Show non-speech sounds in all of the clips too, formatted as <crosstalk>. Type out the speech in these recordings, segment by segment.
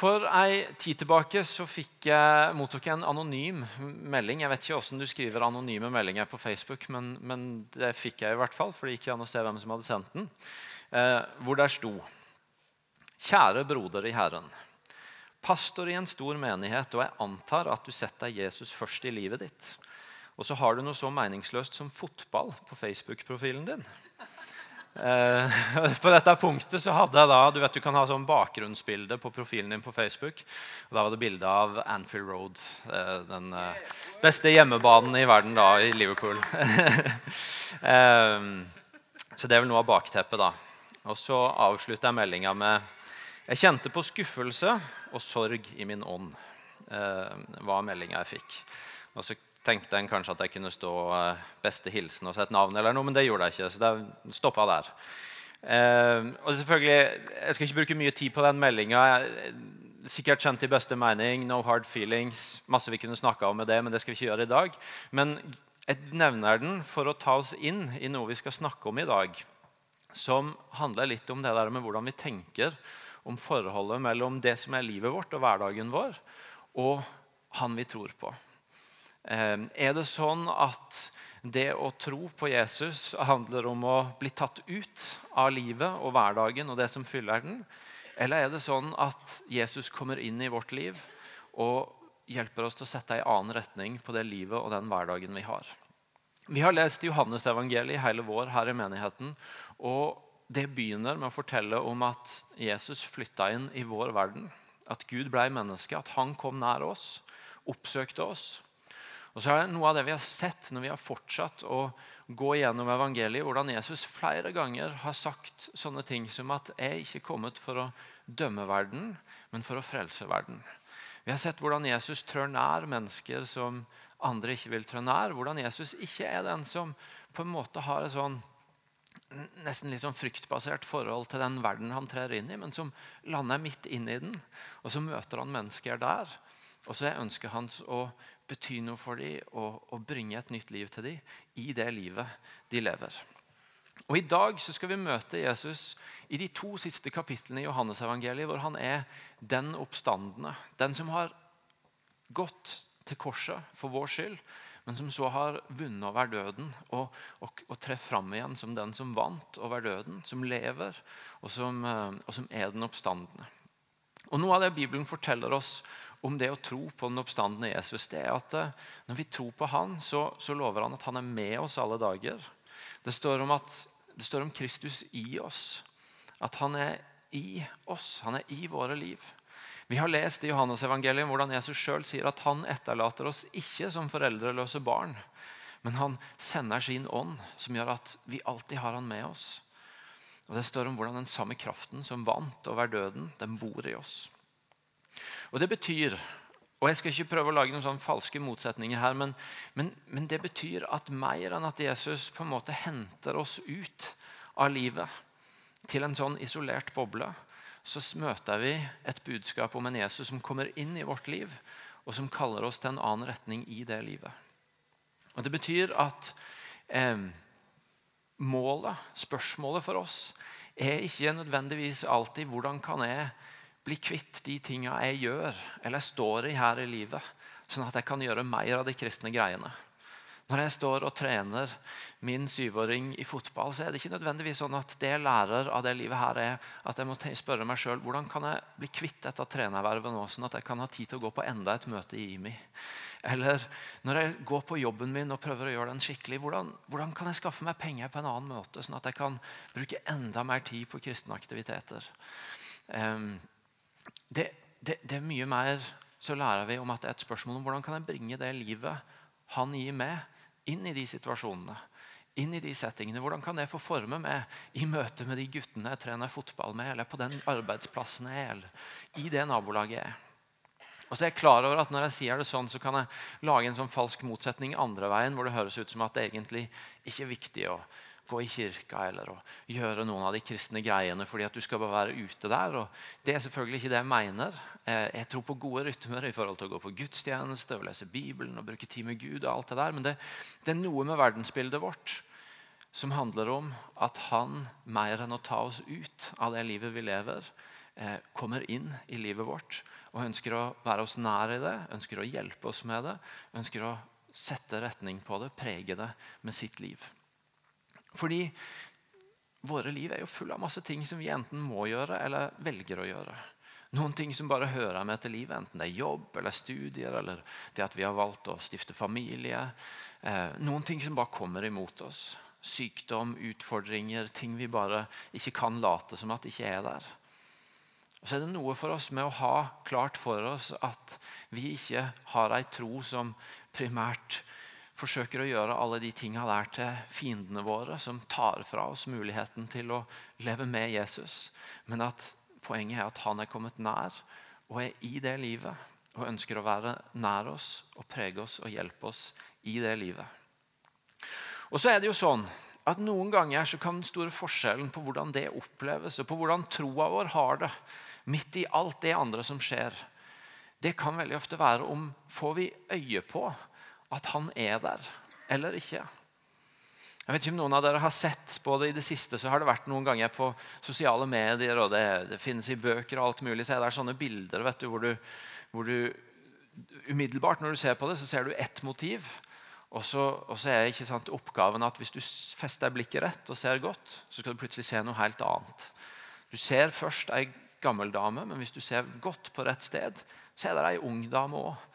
For ei tid tilbake så fikk jeg, mottok jeg en anonym melding. Jeg vet ikke hvordan du skriver anonyme meldinger på Facebook, men, men, det fikk jeg i hvert fall, for det gikk an å se hvem som hadde sendt den. Eh, hvor der sto Kjære broder i Herren. Pastor i en stor menighet, og jeg antar at du setter Jesus først i livet ditt. Og så har du noe så meningsløst som fotball på Facebook-profilen din. Eh, <laughs> på dette punktet så hadde jeg da, Du vet du kan ha sånn bakgrunnsbilde på profilen din på Facebook. og Da var det bilde av Anfield Road, eh, den eh, beste hjemmebanen i verden da, i Liverpool. <laughs> så det er vel noe av bakteppet, da. Og så avslutter jeg meldinga med Jeg kjente på skuffelse og sorg i min ånd. var meldinga jeg fikk. Og så tenkte en kanskje at jeg kunne stå uh, 'beste hilsen' og sette navn, eller noe, men det gjorde jeg ikke. så det stoppa der. Uh, og selvfølgelig, Jeg skal ikke bruke mye tid på den meldinga. Sikkert kjent i beste mening. No hard feelings. Masse vi kunne snakka om med det, men det skal vi ikke gjøre i dag. Men jeg nevner den for å ta oss inn i noe vi skal snakke om i dag, som handler litt om det der med hvordan vi tenker om forholdet mellom det som er livet vårt og hverdagen vår, og han vi tror på. Ehm, er det sånn at det å tro på Jesus handler om å bli tatt ut av livet og hverdagen og det som fyller den? Eller er det sånn at Jesus kommer inn i vårt liv og hjelper oss til å sette en annen retning på det livet og den hverdagen vi har? Vi har lest Johannes-evangeliet hele vår her i menigheten. og Det begynner med å fortelle om at Jesus flytta inn i vår verden. At Gud ble menneske, at han kom nær oss, oppsøkte oss og så er det Noe av det vi har sett når vi har fortsatt å gå gjennom evangeliet, hvordan Jesus flere ganger har sagt sånne ting som at 'jeg er ikke kommet for å dømme verden, men for å frelse verden'. Vi har sett hvordan Jesus trør nær mennesker som andre ikke vil trå nær. Hvordan Jesus ikke er den som på en måte har et sånn nesten litt sånn fryktbasert forhold til den verden han trer inn i, men som lander midt inn i den. Og så møter han mennesker der. Og så er ønsket hans å bety noe for dem og, og, bringe et nytt liv til dem i det livet de lever. Og I dag så skal vi møte Jesus i de to siste kapitlene i Johannes-evangeliet, hvor han er den oppstandende, den som har gått til korset for vår skyld, men som så har vunnet over døden og, og, og treffer fram igjen som den som vant over døden, som lever, og som, eh, og som er den oppstandende. Og Noe av det Bibelen forteller oss om det å tro på den oppstandende Jesus, det er at eh, når vi tror på han, så, så lover han at han er med oss alle dager. Det står, at, det står om Kristus i oss. At han er i oss. Han er i våre liv. Vi har lest i Johannes evangeliet hvordan Jesus sjøl sier at han etterlater oss ikke som foreldreløse barn, men han sender sin ånd, som gjør at vi alltid har han med oss. Og Det står om hvordan den samme kraften som vant over døden, den bor i oss. Og det betyr og Jeg skal ikke prøve å lage noen sånne falske motsetninger her, men, men, men, det betyr at mer enn at Jesus på en måte henter oss ut av livet til en sånn isolert boble, så møter vi et budskap om en Jesus som kommer inn i vårt liv, og som kaller oss til en annen retning i det livet. Og Det betyr at eh, målet, spørsmålet for oss, er ikke nødvendigvis alltid hvordan kan jeg bli kvitt de tinga jeg gjør eller står i her i livet, sånn at jeg kan gjøre mer av de kristne greiene. Når jeg står og trener min syvåring i fotball, så er det ikke nødvendigvis sånn at det jeg lærer av det livet her er at jeg må spørre meg sjøl hvordan kan jeg bli kvitt dette trenervervet nå, sånn at jeg kan ha tid til å gå på enda et møte i IMI. Eller når jeg går på jobben min og prøver å gjøre den skikkelig, hvordan, hvordan kan jeg skaffe meg penger på en annen måte, sånn at jeg kan bruke enda mer tid på kristne aktiviteter. Um, det, det, det, er mye mer så lærer vi om at det er et spørsmål om hvordan kan jeg bringe det livet han gir meg, inn i de situasjonene. Inn i de settingene. Hvordan kan det få forme meg i møte med de guttene jeg trener fotball med, eller på den arbeidsplassen jeg er, eller i det nabolaget jeg er. Og så er jeg klar over at Når jeg sier det sånn, så kan jeg lage en sånn falsk motsetning andre veien, hvor det høres ut som at det egentlig ikke er viktig å gå i kirka eller å gjøre noen av de kristne greiene fordi at du skal bare være ute der. Og det er selvfølgelig ikke det jeg mener. Eh, jeg tror på gode rytmer i forhold til å gå på gudstjeneste og lese Bibelen og bruke tid med Gud. og alt det der, Men det, det er noe med verdensbildet vårt som handler om at han mer enn å ta oss ut av det livet vi lever, eh, kommer inn i livet vårt og ønsker å være oss nær i det, ønsker å hjelpe oss med det, ønsker å sette retning på det, prege det med sitt liv. Fordi våre liv er jo fulle av masse ting som vi enten må gjøre eller velger å gjøre. Noen ting som bare hører med til livet, enten det er jobb eller studier eller det at vi har valgt å stifte familie. Eh, noen ting som bare kommer imot oss. Sykdom, utfordringer, ting vi bare ikke kan late som at ikke er der. Og så er det noe for oss med å ha klart for oss at vi ikke har ei tro som primært forsøker å gjøre alle de tinga der til fiendene våre, som tar fra oss muligheten til å leve med Jesus. Men at poenget er at han er kommet nær og er i det livet. Og ønsker å være nær oss og prege oss og hjelpe oss i det livet. Og så er det jo sånn at Noen ganger så kan den store forskjellen på hvordan det oppleves, og på hvordan troa vår har det, midt i alt det andre som skjer, det kan veldig ofte være om får vi øye på at han er der eller ikke. Jeg vet ikke om noen av dere har sett på det i det siste, så har det vært noen ganger på sosiale medier, og det, det finnes i bøker og alt mulig, så er det sånne bilder vet du, hvor, du, hvor du umiddelbart når du ser på det, så ser du ett motiv. Og så, og så er ikke sant, oppgaven at hvis du fester blikket rett og ser godt, så skal du plutselig se noe helt annet. Du ser først ei gammel dame, men hvis du ser godt på rett sted, så er det ei ung dame òg.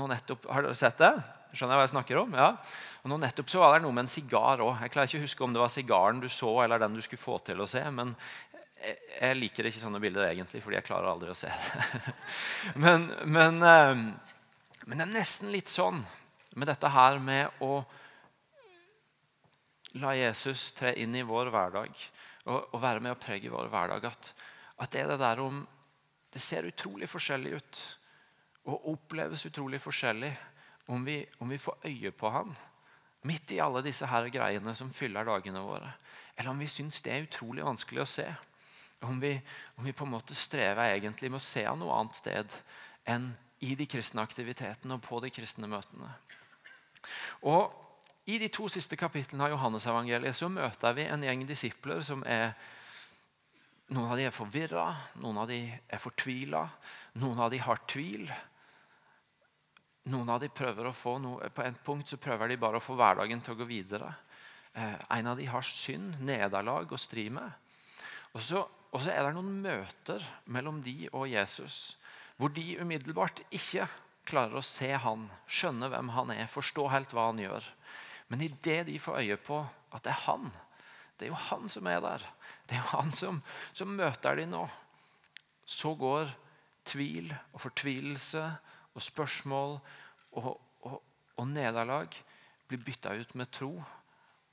Har dere sett det? Skjønner jeg hva jeg snakker om? Ja. Og nå nettopp så var det noe med en sigar òg. Jeg klarer ikke å huske om det var sigaren du så, eller den du skulle få til å se. Men jeg liker ikke sånne bilder egentlig, fordi jeg klarer aldri å se det. <laughs> men, men, eh, men det er nesten litt sånn med dette her med å la Jesus tre inn i vår hverdag og, og være med å prege vår hverdag. At, at det er det der om Det ser utrolig forskjellig ut og oppleves utrolig forskjellig om vi, om vi, får øye på han midt i alle disse her greiene som fyller dagene våre. Eller om vi syns det er utrolig vanskelig å se. Om vi, om vi på en måte strever egentlig med å se han noe annet sted enn i de kristne aktivitetene og på de kristne møtene. Og I de to siste kapitlene av Johannesevangeliet så møter vi en gjeng disipler som er Noen av de er forvirra, noen av de er fortvila, noen av de har tvil. Noen av de prøver å få noe, På et punkt så prøver de bare å få hverdagen til å gå videre. Eh, en av de har synd, nederlag å stri med. Og så, og så, er det noen møter mellom de og Jesus hvor de umiddelbart ikke klarer å se han, skjønne hvem han er, forstå helt hva han gjør. Men idet de får øye på at det er han, det er jo han som er der, det er jo han som, som møter de nå, så går tvil og fortvilelse og spørsmål og, og, og nederlag blir bytta ut med tro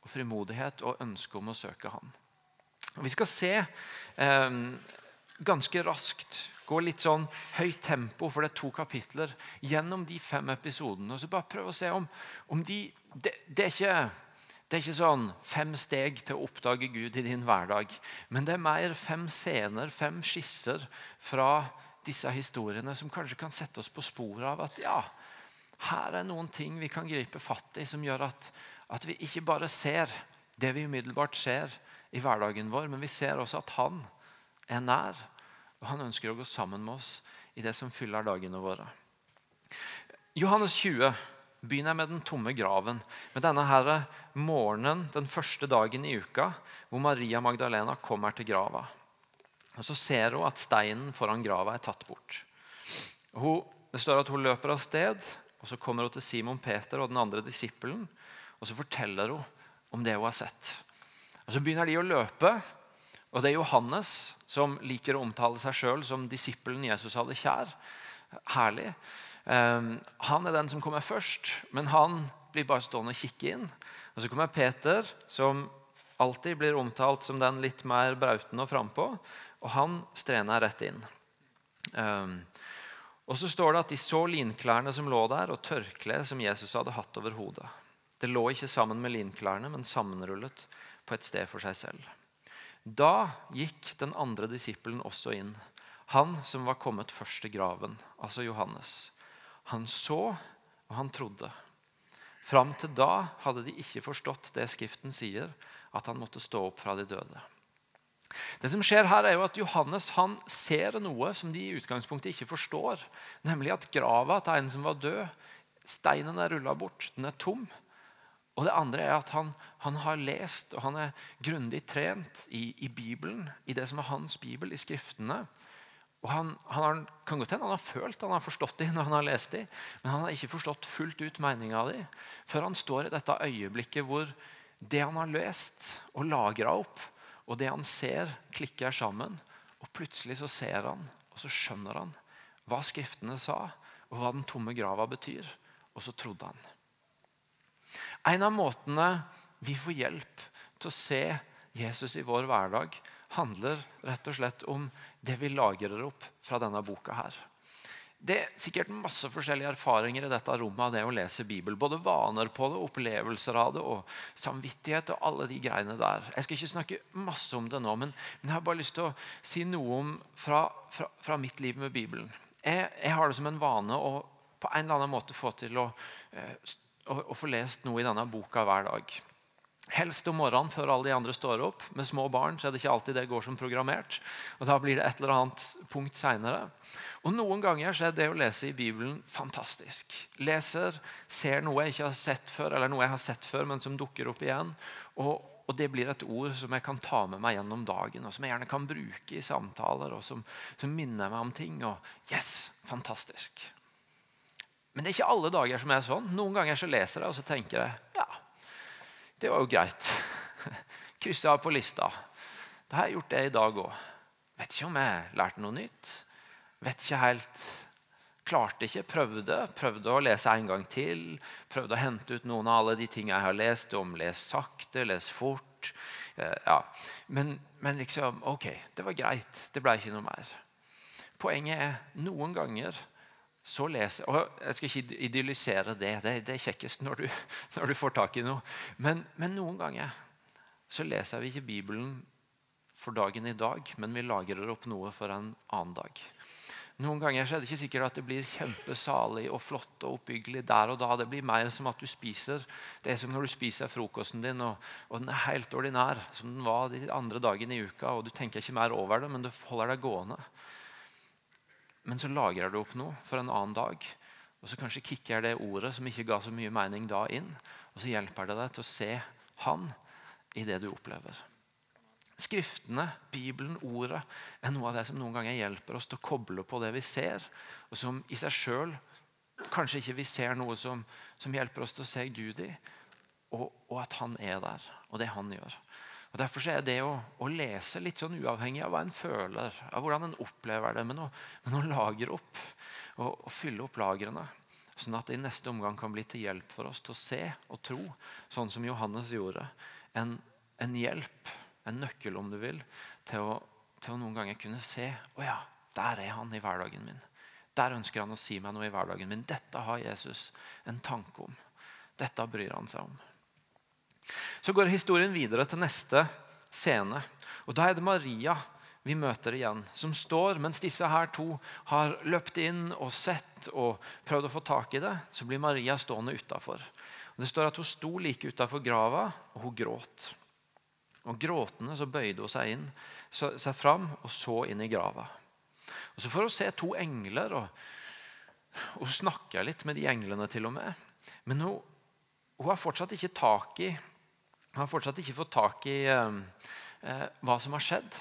og frimodighet og ønske om å søke Han. Vi skal se eh, ganske raskt, gå litt sånn høyt tempo, for det er to kapitler, gjennom de fem episodene. og så bare prøve å se om, om de det, det, er ikke, det er ikke sånn fem steg til å oppdage Gud i din hverdag. Men det er mer fem scener, fem skisser fra disse historiene som kanskje kan sette oss på sporet av at ja, her er noen ting vi kan gripe fatt i som gjør at, at vi ikke bare ser det vi umiddelbart ser i hverdagen vår, men vi ser også at han er nær. Og han ønsker å gå sammen med oss i det som fyller dagene våre. Johannes 20 begynner med den tomme graven. Med denne her morgenen den første dagen i uka hvor Maria Magdalena kommer til grava. Og Så ser hun at steinen foran grava er tatt bort. Hun, det står at hun løper av sted, og så kommer hun til Simon Peter og den andre disippelen. Og så forteller hun om det hun har sett. Og Så begynner de å løpe. Og det er Johannes som liker å omtale seg sjøl som disippelen Jesus hadde kjær. Herlig. Um, han er den som kommer først, men han blir bare stående og kikke inn. Og Så kommer Peter, som alltid blir omtalt som den litt mer brauten og frampå. Og han strena rett inn. Um, og så står det at De så linklærne som lå der, og tørkleet som Jesus hadde hatt over hodet. Det lå ikke sammen med linklærne, men sammenrullet på et sted for seg selv. Da gikk den andre disippelen også inn, han som var kommet først til graven, altså Johannes. Han så, og han trodde. Fram til da hadde de ikke forstått det Skriften sier, at han måtte stå opp fra de døde. Det som skjer her er jo at Johannes han ser noe som de i utgangspunktet ikke forstår. Nemlig at grava til en som var død, steinen er rulla bort. Den er tom. Og det andre er at han, han har lest og han er grundig trent i, i, Bibelen, i det som er hans bibel, i Skriftene. Og han, han har, kan godt hende han har følt han har forstått de <laughs> når han har lest de, men han har ikke forstått fullt ut meninga av de før han står i dette øyeblikket hvor det han har lest og lagra opp, og det han ser, klikker sammen. Og plutselig så ser han, og så skjønner han hva Skriftene sa, og hva den tomme grava betyr. Og så trodde han. En av måtene vi får hjelp til å se Jesus i vår hverdag, handler rett og slett om det vi lagrer opp fra denne boka her. Det er sikkert masse forskjellige erfaringer i dette rommet av det å lese Bibelen. Både vaner på det, opplevelser av det og samvittighet og alle de greiene der. Jeg skal ikke snakke masse om det nå, men, men jeg har bare lyst til å si noe om fra, fra, fra mitt liv med Bibelen. Jeg, jeg, har det som en vane å på en eller annen måte få til å, eh, å, å få lest noe i denne boka hver dag. Helst om morgenen før alle de andre står opp. Med små barn så er det ikke alltid det går som programmert. og Da blir det et eller annet punkt senere. Og Noen ganger så er det å lese i Bibelen fantastisk. Leser, ser noe jeg ikke har sett før, eller noe jeg har sett før, men som dukker opp igjen. Og, og det blir et ord som jeg kan ta med meg gjennom dagen, og som jeg gjerne kan bruke i samtaler, og som, som minner meg om ting. Og yes, fantastisk. Men det er ikke alle dager som er sånn. Noen ganger så leser jeg og så tenker jeg, ja, det var jo greit. <laughs> Krysser av på lista. Da har jeg gjort det i dag òg. Vet ikke om jeg lærte noe nytt. Vet ikke helt Klarte ikke, prøvde. Prøvde å lese en gang til. Prøvde å hente ut noen av alle de tingene jeg har lest om. Les sakte, les fort. Eh, ja. Men, men, liksom, ok, det var greit. Det ble ikke noe mer. Poenget er noen ganger så leser, og Jeg skal ikke idyllisere det. Det, det er kjekkest når du, når du, får tak i noe. Men, men, noen ganger så leser vi ikke Bibelen for dagen i dag, men vi lagrer opp noe for en annen dag. Noen ganger så er det ikke sikkert at det blir kjempesalig og flott og oppbyggelig der og da. Det blir mer som at du spiser det er som når du spiser frokosten din, og, og den er helt ordinær, som den var de andre dagene i uka. og Du tenker ikke mer over det, men det holder deg gående. Men så lagrer du opp noe for en annen dag. Og så kanskje kicker det ordet som ikke ga så mye mening da, inn. Og så hjelper det deg til å se Han i det du opplever. Skriftene, Bibelen, ordet er noe av det som noen ganger hjelper oss til å koble på det vi ser, og som i seg sjøl kanskje ikke vi ser noe som, som, hjelper oss til å se Gud i, og, og at Han er der, og det Han gjør. Og Derfor er det å, å, lese litt sånn uavhengig av hva en føler, av hvordan en opplever det, men å, men å lagre opp og, og, fylle opp lagrene. Sånn at det i neste omgang kan bli til hjelp for oss til å se og tro, sånn som Johannes gjorde. En, en hjelp, en nøkkel om du vil, til å, til å noen ganger kunne se Å ja, der er han i hverdagen min. Der ønsker han å si meg noe i hverdagen min. Dette har Jesus en tanke om. Dette bryr han seg om. Så går historien videre til neste scene. Og Da er det Maria vi møter igjen, som står mens disse her to har løpt inn og sett og prøvd å få tak i det. Så blir Maria stående utafor. Det står at hun sto like utafor grava, og hun gråt. Og Gråtende så bøyde hun seg inn, så, seg fram og så inn i grava. Og Så får hun se to engler, og hun snakker litt med de englene til og med. Men hun, hun har fortsatt ikke tak i har fortsatt ikke fått tak i eh, eh, hva som har skjedd.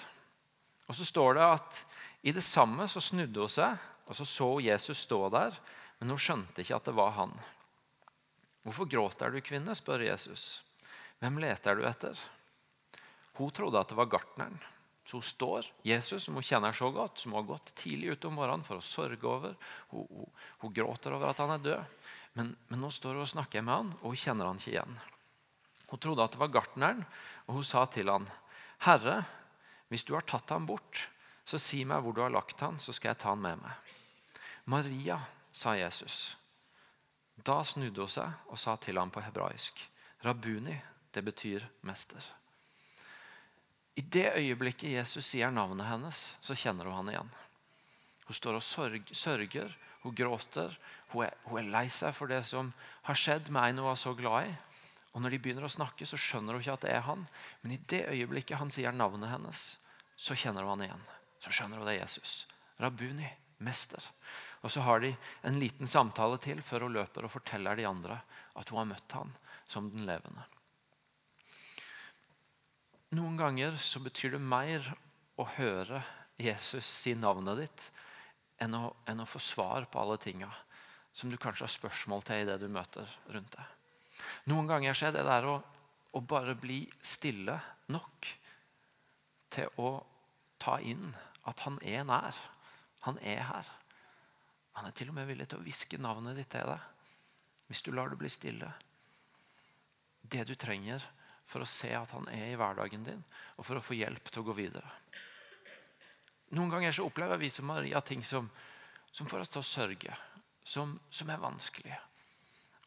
Og Så står det at i det samme så snudde hun seg, og så så Jesus stå der, men hun skjønte ikke at det var han. 'Hvorfor gråter du, kvinne?' spør Jesus. 'Hvem leter du etter?' Hun trodde at det var gartneren. Så hun står, Jesus, som hun kjenner så godt, som hun har gått tidlig ut om morgenen for å sørge over. Hun, hun, hun gråter over at han er død. Men, men nå står hun og snakker med han, og hun kjenner han ikke igjen. Hun trodde at det var gartneren, og hun sa til han, 'Herre, hvis du har tatt ham bort, så si meg hvor du har lagt ham, så skal jeg ta ham med meg.' 'Maria', sa Jesus. Da snudde hun seg og sa til ham på hebraisk, 'Rabuni', det betyr mester. I det øyeblikket Jesus sier navnet hennes, så kjenner hun han igjen. Hun står og sørger, hun gråter, hun er, hun er lei seg for det som har skjedd med en hun var så glad i. Og Når de begynner å snakke, så skjønner hun ikke at det er han. Men i det øyeblikket han sier navnet hennes, så kjenner de han igjen. Så skjønner hun det er Jesus. Rabuni, mester. Og Så har de en liten samtale til før hun løper og forteller de andre at hun har møtt han som den levende. Noen ganger så betyr det mer å høre Jesus si navnet ditt enn å, enn å få svar på alle tinga som du kanskje har spørsmål til i det du møter rundt deg. Noen ganger så er det der å, å bare bli stille nok til å ta inn at han er nær. Han er her. Han er til og med villig til å hviske navnet ditt til deg hvis du lar det bli stille. Det du trenger for å se at han er i hverdagen din, og for å få hjelp til å gå videre. Noen ganger så opplever vi som Maria ting som, som får oss til å sørge, som, som, er vanskelige.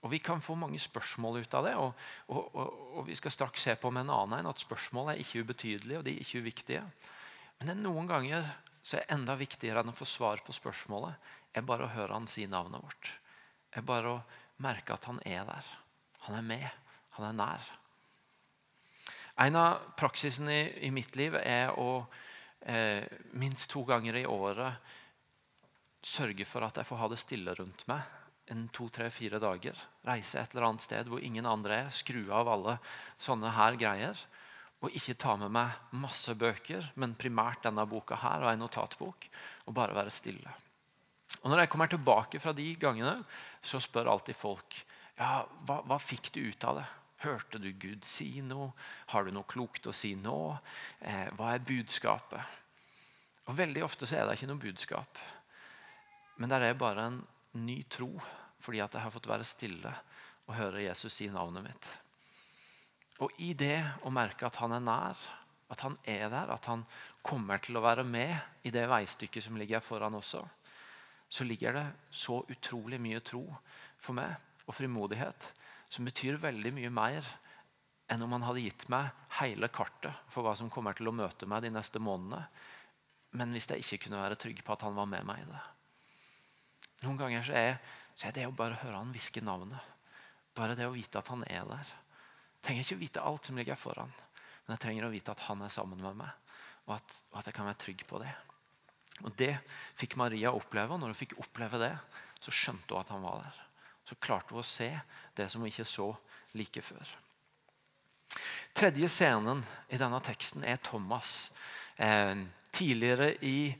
Og Vi kan få mange spørsmål ut av det, og, og, og, og vi skal straks se på med en annen en at spørsmål er ikke ubetydelige og de er ikke uviktige. Men det er noen ganger så er enda viktigere enn å få svar på spørsmålet, er bare å høre han si navnet vårt. Er bare å merke at han er der. Han er med. Han er nær. En av praksisene i, i mitt liv er å eh, minst to ganger i året sørge for at jeg får ha det stille rundt meg en to, tre, fire dager. Reise et eller annet sted hvor ingen andre er. Skru av alle sånne her greier. Og ikke ta med meg masse bøker, men primært denne boka her og en notatbok. Og bare være stille. Og Når jeg kommer tilbake fra de gangene, så spør alltid folk ja, hva, hva fikk du ut av det. Hørte du Gud si noe? Har du noe klokt å si nå? Eh, hva er budskapet? Og Veldig ofte så er det ikke noe budskap. Men det er bare en ny tro fordi at jeg har fått være stille og høre Jesus si navnet mitt. Og i det å merke at han er nær, at han er der, at han kommer til å være med i det veistykket som ligger foran også, så ligger det så utrolig mye tro for meg og frimodighet som betyr veldig mye mer enn om han hadde gitt meg hele kartet for hva som kommer til å møte meg de neste månedene. Men hvis jeg ikke kunne være trygg på at han var med meg i det. Noen ganger så er, så er det å bare høre han hviske navnet. Bare det å vite at han er der. Jeg trenger ikke å vite alt som ligger foran, men jeg trenger å vite at han er sammen med meg. Og at, og at jeg kan være trygg på det. Og Det fikk Maria oppleve, og når hun fikk oppleve det, så skjønte hun at han var der. Så klarte hun å se det som hun ikke så like før. Tredje scenen i denne teksten er Thomas. Eh, tidligere i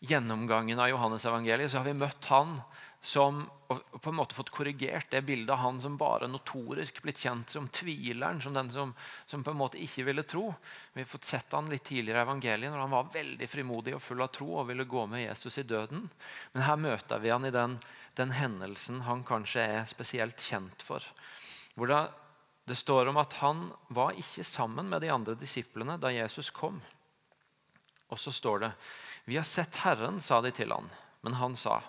gjennomgangen av Johannes-evangeliet så har vi møtt han som og på en måte fått korrigert det bildet av han som bare notorisk blitt kjent som tvileren, som den som, som, på en måte ikke ville tro. Vi har fått sett han litt tidligere i evangeliet når han var veldig frimodig og full av tro og ville gå med Jesus i døden. Men her møter vi han i den, den hendelsen han kanskje er spesielt kjent for. Hvor det, det står om at han var ikke sammen med de andre disiplene da Jesus kom. Og så står det Vi har sett Herren, sa de til han. Men han sa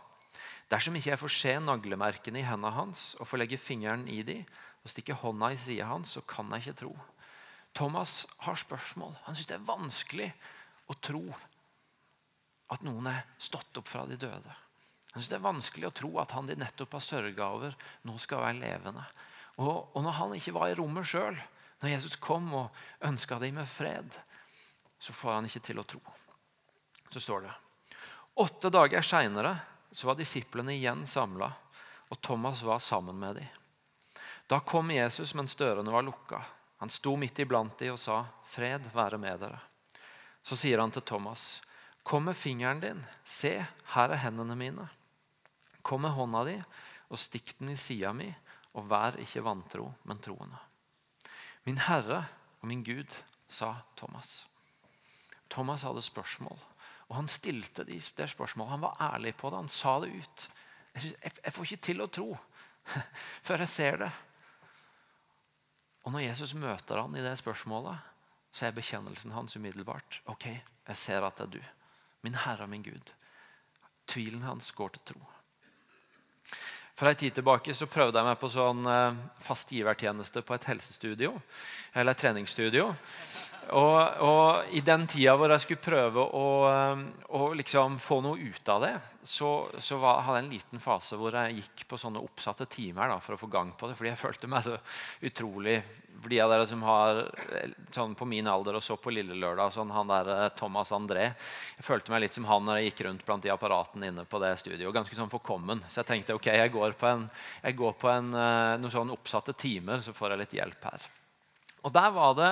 Dersom ikke jeg får se naglemerkene i hendene hans og får legge fingeren i de, og stikke hånda i sida hans, så kan jeg ikke tro. Thomas har spørsmål. Han syns det er vanskelig å tro at noen er stått opp fra de døde. Han synes Det er vanskelig å tro at han de nettopp har sørga over, nå skal være levende. Og, og når han ikke var i rommet sjøl, når Jesus kom og ønska dem med fred, så får han ikke til å tro. Så står det Åtte dager seinere var disiplene igjen samla, og Thomas var sammen med dem. Da kom Jesus mens dørene var lukka. Han sto midt iblant dem og sa, 'Fred være med dere.' Så sier han til Thomas, 'Kom med fingeren din. Se, her er hendene mine.' 'Kom med hånda di og stikk den i sida mi, og vær ikke vantro, men troende.' 'Min Herre og min Gud', sa Thomas. Thomas hadde spørsmål. Og han stilte de det spørsmålet. Han var ærlig på det. Han sa det ut. Jeg, synes, jeg, jeg får ikke til å tro <laughs> før jeg ser det. Og når Jesus møter han i det spørsmålet, så er bekjennelsen hans umiddelbart. Ok, jeg ser at det er du. Min Herre og min Gud. Tvilen hans går til tro. For en tid tilbake så prøvde jeg meg på sånn eh, fast givertjeneste på et helsestudio. Eller et treningsstudio. Og, og, i den tida hvor jeg skulle prøve å, å liksom få noe ut av det, så, så var, hadde jeg en liten fase hvor jeg gikk på sånne oppsatte timer da, for å få gang på det. Fordi jeg <laughs> følte meg så utrolig For de av dere som har sånn på min alder og så på Lille Lørdag, sånn han der eh, Thomas André Jeg følte meg litt som han når jeg gikk rundt blant de apparatene inne på det studioet. Ganske sånn forkommen. Så jeg tenkte ok, jeg går på, en, jeg går på en, eh, noen sånn oppsatte timer, så får jeg litt hjelp her. Og der var det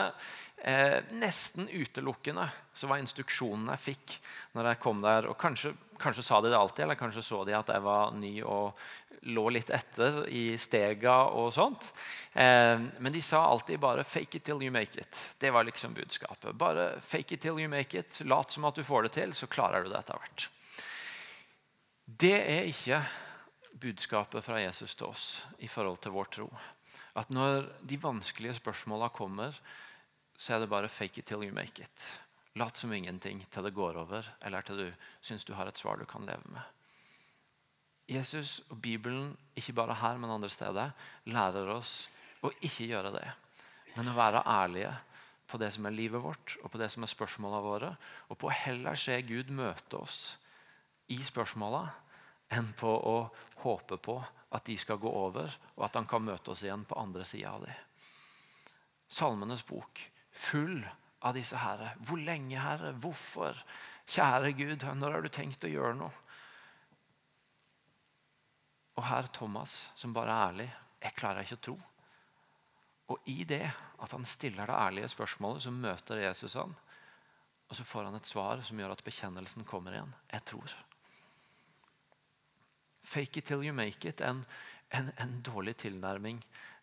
eh, nesten utelukkende så var instruksjonen jeg fikk når jeg kom der og Kanskje, kanskje, sa de det alltid, eller kanskje så de at jeg var ny og lå litt etter i stega og sånt. Eh, men de sa alltid bare 'fake it till you make it'. Det var liksom budskapet. Bare 'fake it till you make it'. Lat som at du får det til, så klarer du det etter hvert. Det er ikke budskapet fra Jesus til oss i forhold til vår tro. At når de vanskelige spørsmåla kommer, så er det bare 'fake it till you make it'. Lat som ingenting til det går over, eller til du syns du har et svar du kan leve med. Jesus og Bibelen, ikke bare her, men andre steder, lærer oss å ikke gjøre det, men å være ærlige på det som er livet vårt, og på det som er spørsmåla våre, og på å heller se Gud møte oss i spørsmåla enn på å håpe på at de skal gå over, og at han kan møte oss igjen på andre sida av dem. Salmenes bok full av disse herre. Hvor lenge, Herre? Hvorfor? Kjære Gud, når har du tenkt å gjøre noe? Og her Thomas, som bare er ærlig. Jeg klarer ikke å tro. Og i det at han stiller det ærlige spørsmålet, så møter Jesus han. Og så får han et svar som gjør at bekjennelsen kommer igjen. Jeg tror. Fake it till you make it. En, en, en dårlig tilnærming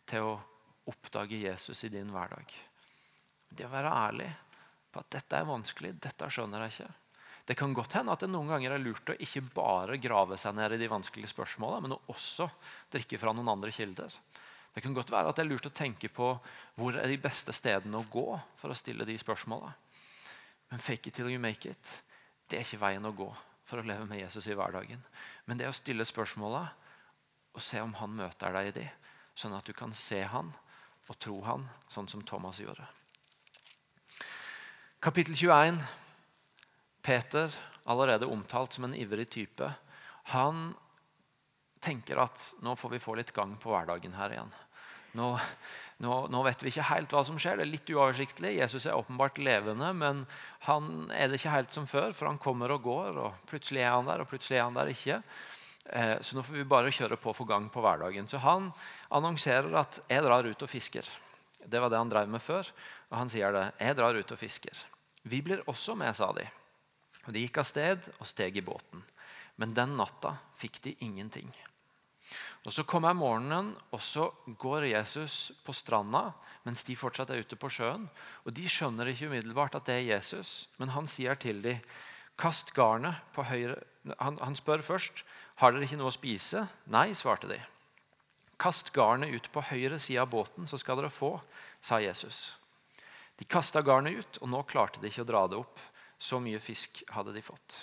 til å oppdage Jesus i din hverdag. Det å være ærlig på at dette er vanskelig, dette skjønner jeg ikke. Det kan godt hende at det noen ganger er lurt å ikke bare grave seg ned i de vanskelige spørsmålene, men også drikke fra noen andre kilder. Det kan godt være at det er lurt å tenke på hvor er de beste stedene å gå for å stille de spørsmålene. Men fake it till you make it, det er ikke veien å gå for å leve med Jesus i hverdagen. Men det å stille spørsmåla og se om han møter deg i de, sånn at du kan se han og tro han, sånn som Thomas gjorde. Kapittel 21. Peter, allerede omtalt som en ivrig type, han tenker at nå får vi få litt gang på hverdagen her igjen. Nå, nå, nå, vet vi ikke helt hva som skjer. Det er litt uoversiktlig. Jesus er åpenbart levende, men han er det ikke helt som før, for han kommer og går. og Plutselig er han der, og plutselig er han der ikke. Eh, så nå får vi bare kjøre på få gang på hverdagen. Så han annonserer at 'jeg drar ut og fisker'. Det var det han drev med før. Og han sier det. 'Jeg drar ut og fisker'. Vi blir også med, sa de. Og De gikk av sted og steg i båten. Men den natta fikk de ingenting. Og Så kommer morgenen, og så går Jesus på stranda mens de fortsatt er ute på sjøen. Og De skjønner ikke umiddelbart at det er Jesus, men han sier til dem Kast garnet på høyre han, han, spør først har dere ikke noe å spise. Nei, svarte de. Kast garnet ut på høyre side av båten, så skal dere få, sa Jesus. De kasta garnet ut, og nå klarte de ikke å dra det opp. Så mye fisk hadde de fått.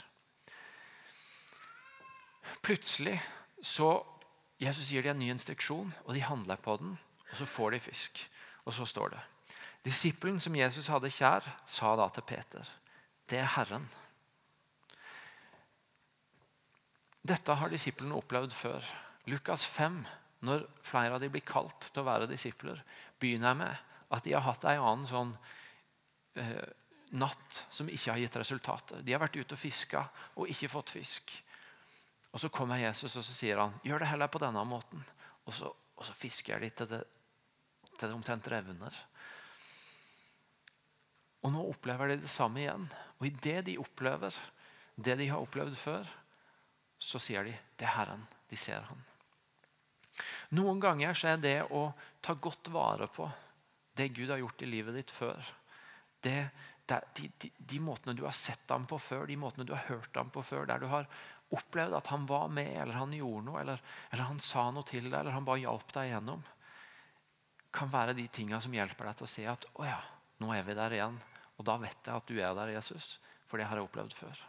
Plutselig så Jesus gir de en ny instruksjon, og de handler på den. Og så får de fisk. Og så står det Disippelen som Jesus hadde kjær, sa da til Peter, 'Det er Herren'. Dette har disiplene opplevd før. Lukas 5, når flere av dem blir kalt til å være disipler, begynner jeg med at de har hatt en annen sånn eh, natt som ikke har gitt resultater. De har vært ute og fiska og ikke fått fisk. Og Så kommer Jesus og så sier han, gjør det heller på denne måten. Og så, og så fisker de til det, til det omtrent revner. Og Nå opplever de det samme igjen. Og i det de opplever det de har opplevd før, så sier de det er Herren. De ser han. Noen ganger er det å ta godt vare på det Gud har gjort i livet ditt før. Det, det, de, de, de, måtene du har sett ham på før, de måtene du har hørt ham på før, der du har opplevd at han var med, eller han gjorde noe, eller, eller han sa noe til deg, eller han bare hjalp deg igjennom, kan være de tingene som hjelper deg til å se at å ja, nå er vi der igjen. Og da vet jeg at du er der, Jesus, for det har jeg opplevd før.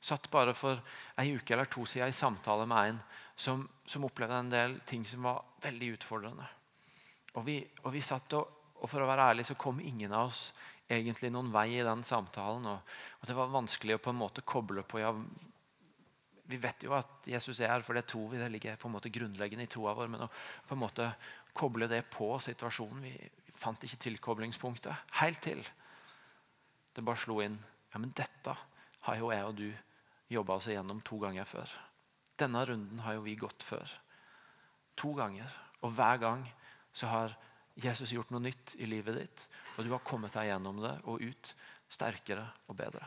Satt bare for ei uke eller to siden i samtale med en som, som opplevde en del ting som var veldig utfordrende. Og vi, og vi satt og, og, for å være ærlig så kom ingen av oss egentlig noen vei i den samtalen. Og, og det var vanskelig å på en måte koble på ja, Vi vet jo at Jesus er her, for det tror vi. Det ligger på en måte grunnleggende i troa vår. Men å på en måte koble det på situasjonen Vi, fant ikke tilkoblingspunktet helt til. Det bare slo inn. Ja, men dette har jo jeg og du jobba oss igjennom to ganger før. Denne runden har jo vi gått før. To ganger. Og hver gang så har Jesus gjort noe nytt i livet ditt, og du har kommet deg gjennom det og ut sterkere og bedre.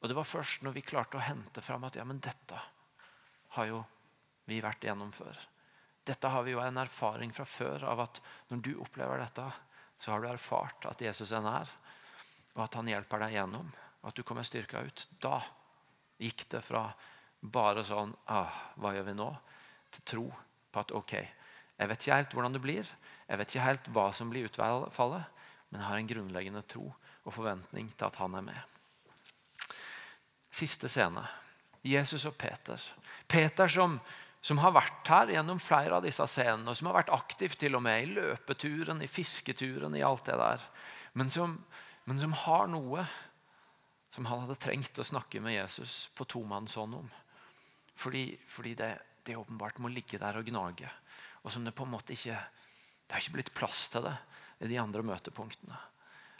Og Det var først når vi klarte å hente fram at ja, men dette har jo vi vært igjennom før. Dette har vi jo en erfaring fra før av at når du opplever dette, så har du erfart at Jesus er nær, og at han hjelper deg gjennom, og at du kommer styrka ut. Da gikk det fra bare sånn ah, Hva gjør vi nå? til tro på at ok, jeg vet ikke helt hvordan det blir. Jeg vet ikke helt hva som blir utfallet, men jeg har en grunnleggende tro og forventning til at han er med. Siste scene. Jesus og Peter. Peter som, som har vært her gjennom flere av disse scenene, og som har vært aktiv til og med i løpeturen, i fisketuren, i alt det der. Men som, men som har noe som han hadde trengt å snakke med Jesus på tomannshånd om. Fordi, fordi det, det åpenbart må ligge der og gnage og som det på en måte ikke det har ikke blitt plass til det i de andre møtepunktene.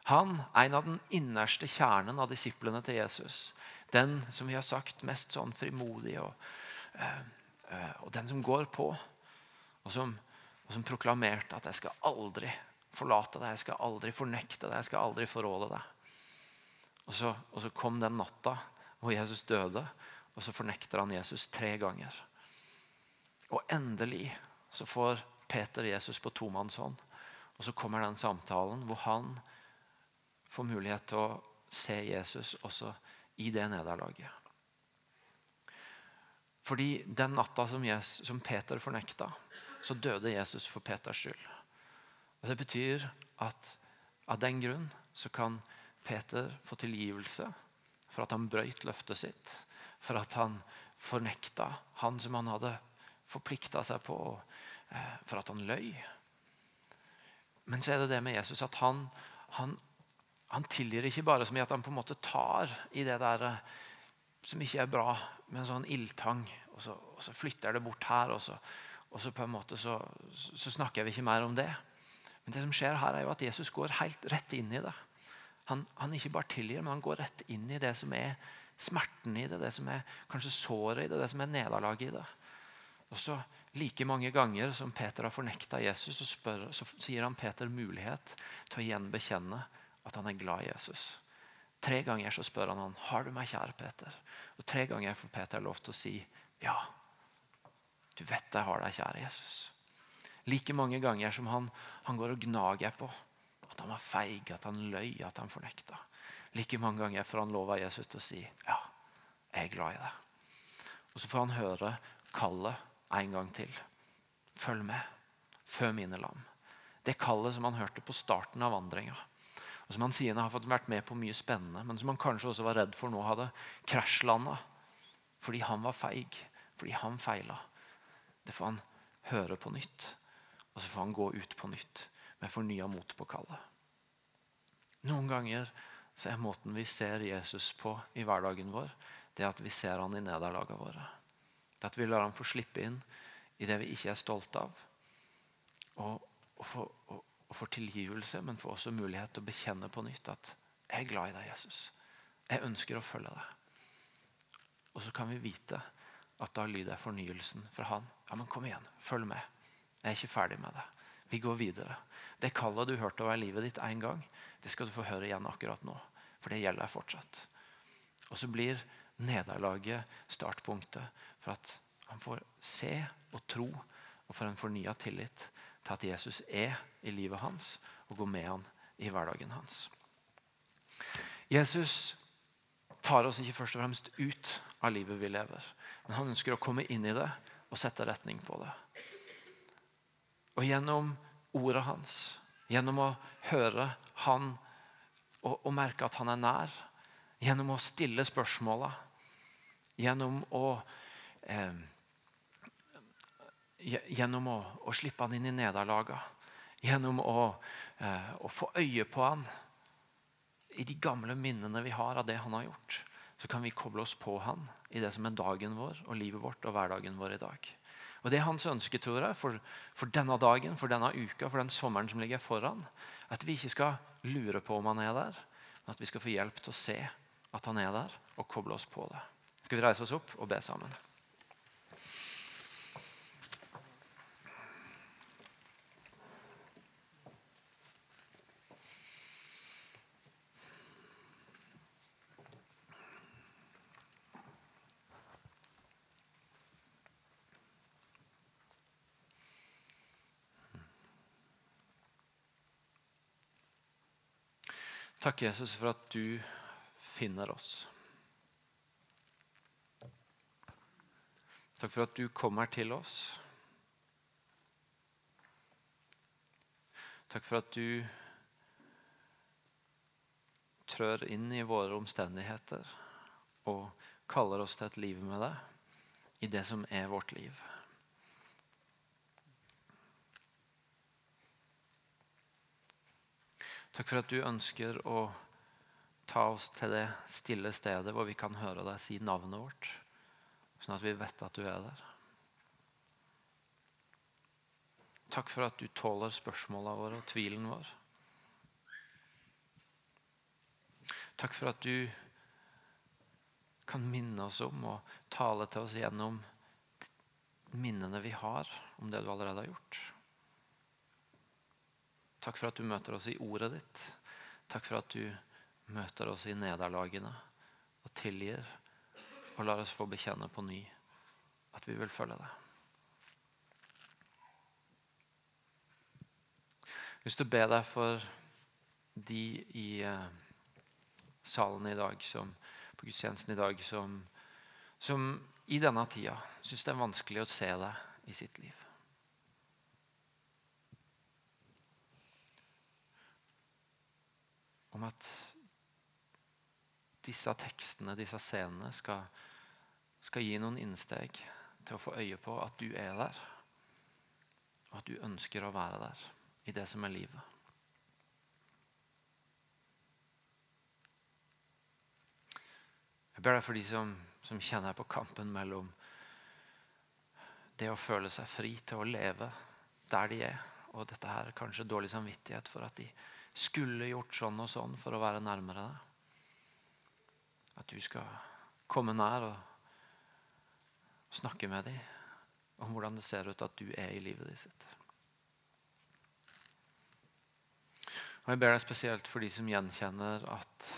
Han, en av den innerste kjernen av disiplene til Jesus, den som vi har sagt mest sånn frimodig, og, øh, øh, og den som går på, og som, og som, proklamerte at 'jeg skal aldri forlate deg, jeg skal aldri fornekte deg, jeg skal aldri forråde deg'. Og så, og så kom den natta hvor Jesus døde, og så fornekter han Jesus tre ganger. Og endelig så får Peter Jesus på tomannshånd. Og så kommer den samtalen hvor han får mulighet til å se Jesus også i det nederlaget. Fordi den natta som, Jesus, som Peter fornekta, så døde Jesus for Peters skyld. Og Det betyr at av den grunn så kan Peter få tilgivelse for at han brøyt løftet sitt, for at han fornekta han som han hadde forplikta seg på, eh, for at han løy. Men så er det det med Jesus at han, han, han tilgir ikke bare så mye at han på en måte tar i det der eh, som ikke er bra, med en sånn ildtang, og så, og så flytter det bort her, og så, og så på en måte så, så, snakker vi ikke mer om det. Men det som skjer her er jo at Jesus går helt rett inn i det. Han, han ikke bare tilgir, men han går rett inn i det som er smerten i det, det som er kanskje såret i det, det som er nederlaget i det. Og så Like mange ganger som Peter har fornekta Jesus, så, spør, så, så gir han Peter mulighet til å igjen bekjenne at han er glad i Jesus. Tre ganger så spør han han, har du meg kjær, Peter. Og tre ganger får Peter lov til å si ja. Du vet jeg har deg kjær, Jesus. Like mange ganger som han, han går og gnager på at han var feig, at han løy, at han fornekta. Like mange ganger får han lov av Jesus til å si ja, jeg er glad i deg. Og så får han høre kallet en gang til. Følg med. Fø mine lam. Det kallet som han hørte på starten av vandringa. Og som han sier han har fått vært med på mye spennende, men som han kanskje også var redd for nå hadde krasjlanda. Fordi han var feig. Fordi han feila. Det får han høre på nytt. Og så får han gå ut på nytt med fornya mot på kallet. Noen ganger så er måten vi ser Jesus på i hverdagen vår, det at vi ser han i nederlagene våre. At vi lar ham få slippe inn i det vi ikke er stolte av. Og, og, få, og, og for tilgivelse, men får også mulighet til å bekjenne på nytt at jeg er glad i deg, Jesus. Jeg ønsker å følge deg. Og så kan vi vite at da lyder fornyelsen fra han. Ja, men kom igjen, følg med. Jeg er ikke ferdig med det. Vi går videre. Det kallet du hørte over livet ditt en gang, det skal du få høre igjen akkurat nå. For det gjelder fortsatt. Og så blir nederlaget startpunktet for at han får se og tro og får en fornya tillit til at Jesus er i livet hans og går med han i hverdagen hans. Jesus tar oss ikke først og fremst ut av livet vi lever, men han ønsker å komme inn i det og sette retning på det. Og gjennom ordet hans, gjennom å høre han og, og merke at han er nær, gjennom å stille spørsmåla, gjennom å eh, Gjennom å, å, slippe han inn i nederlagene. Gjennom å, eh, å, få øye på han i de gamle minnene vi har av det han har gjort, så kan vi koble oss på han i det som er dagen vår og livet vårt og hverdagen vår i dag. Og Det er hans ønske tror jeg, for, for denne dagen, for denne uka, for den sommeren som ligger foran. At vi ikke skal lure på om han er der, men at vi skal få hjelp til å se at han er der, og koble oss på det. Skal vi reise oss opp og be sammen? Takk, Jesus, for at du finner oss. Takk for at du kommer til oss. Takk for at du trør inn i våre omstendigheter og kaller oss til et liv med deg i det som er vårt liv. Takk for at du ønsker å ta oss til det stille stedet hvor vi kan høre deg si navnet vårt, sånn at vi vet at du er der. Takk for at du tåler spørsmålene våre og tvilen vår. Takk for at du kan minne oss om og tale til oss gjennom minnene vi har om det du allerede har gjort. Takk for at du møter oss i ordet ditt. Takk for at du møter oss i nederlagene og tilgir og lar oss få bekjenne på ny at vi vil følge deg. Jeg har lyst til å be deg for de i uh, salen i dag, som, på gudstjenesten i dag, som, som i denne tida syns det er vanskelig å se deg i sitt liv. Om at disse tekstene, disse scenene, skal, skal gi noen innsteg til å få øye på at du er der. Og at du ønsker å være der i det som er livet. Jeg ber deg for de som, som kjenner på kampen mellom det å føle seg fri til å leve der de er, og dette her kanskje dårlig samvittighet for at de skulle gjort sånn og sånn for å være nærmere deg. At du skal komme nær og snakke med dem om hvordan det ser ut at du er i livet ditt sitt. Og Jeg ber deg spesielt for de som gjenkjenner at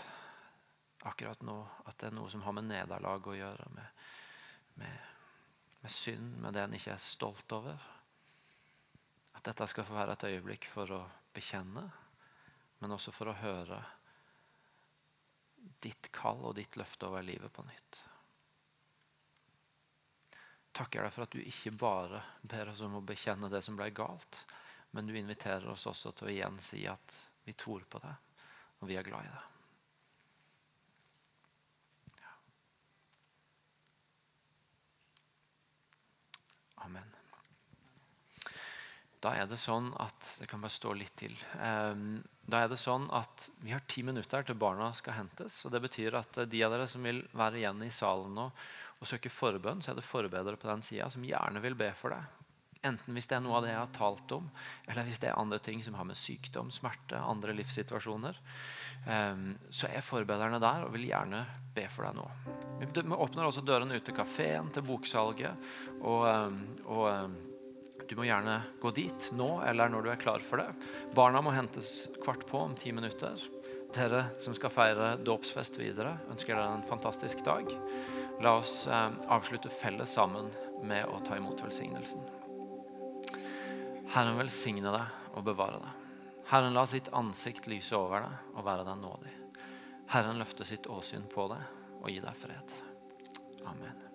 akkurat nå at det er noe som har med nederlag å gjøre, med, med, med synd, med det en ikke er stolt over. At dette skal få være et øyeblikk for å bekjenne men også for å høre ditt kall og ditt løfte over livet på nytt. Takker deg for at du ikke bare ber oss om å bekjenne det som ble galt, men du inviterer oss også til å igjen si at vi tror på det, og vi er glad i det. Amen. Da er det sånn at Det kan bare stå litt til. Um, da er det sånn at Vi har ti minutter til barna skal hentes. og Det betyr at de av dere som vil være igjen i salen nå og søke forbønn, så er det forbedere på den sida som gjerne vil be for deg. Enten hvis det er noe av det jeg har talt om, eller hvis det er andre ting som har med sykdom, smerte, andre livssituasjoner. Um, så er forbederne der og vil gjerne be for deg nå. Vi åpner også dørene ut til kafeen, til boksalget. og, um, og du må gjerne gå dit nå eller når du er klar for det. Barna må hentes kvart på om ti minutter. Dere som skal feire dåpsfest videre, ønsker dere en fantastisk dag. La oss eh, avslutte felles sammen med å ta imot velsignelsen. Herren velsigne deg og bevare deg. Herren la sitt ansikt lyse over deg og være deg nådig. Herren løfte sitt åsyn på deg og gi deg fred. Amen.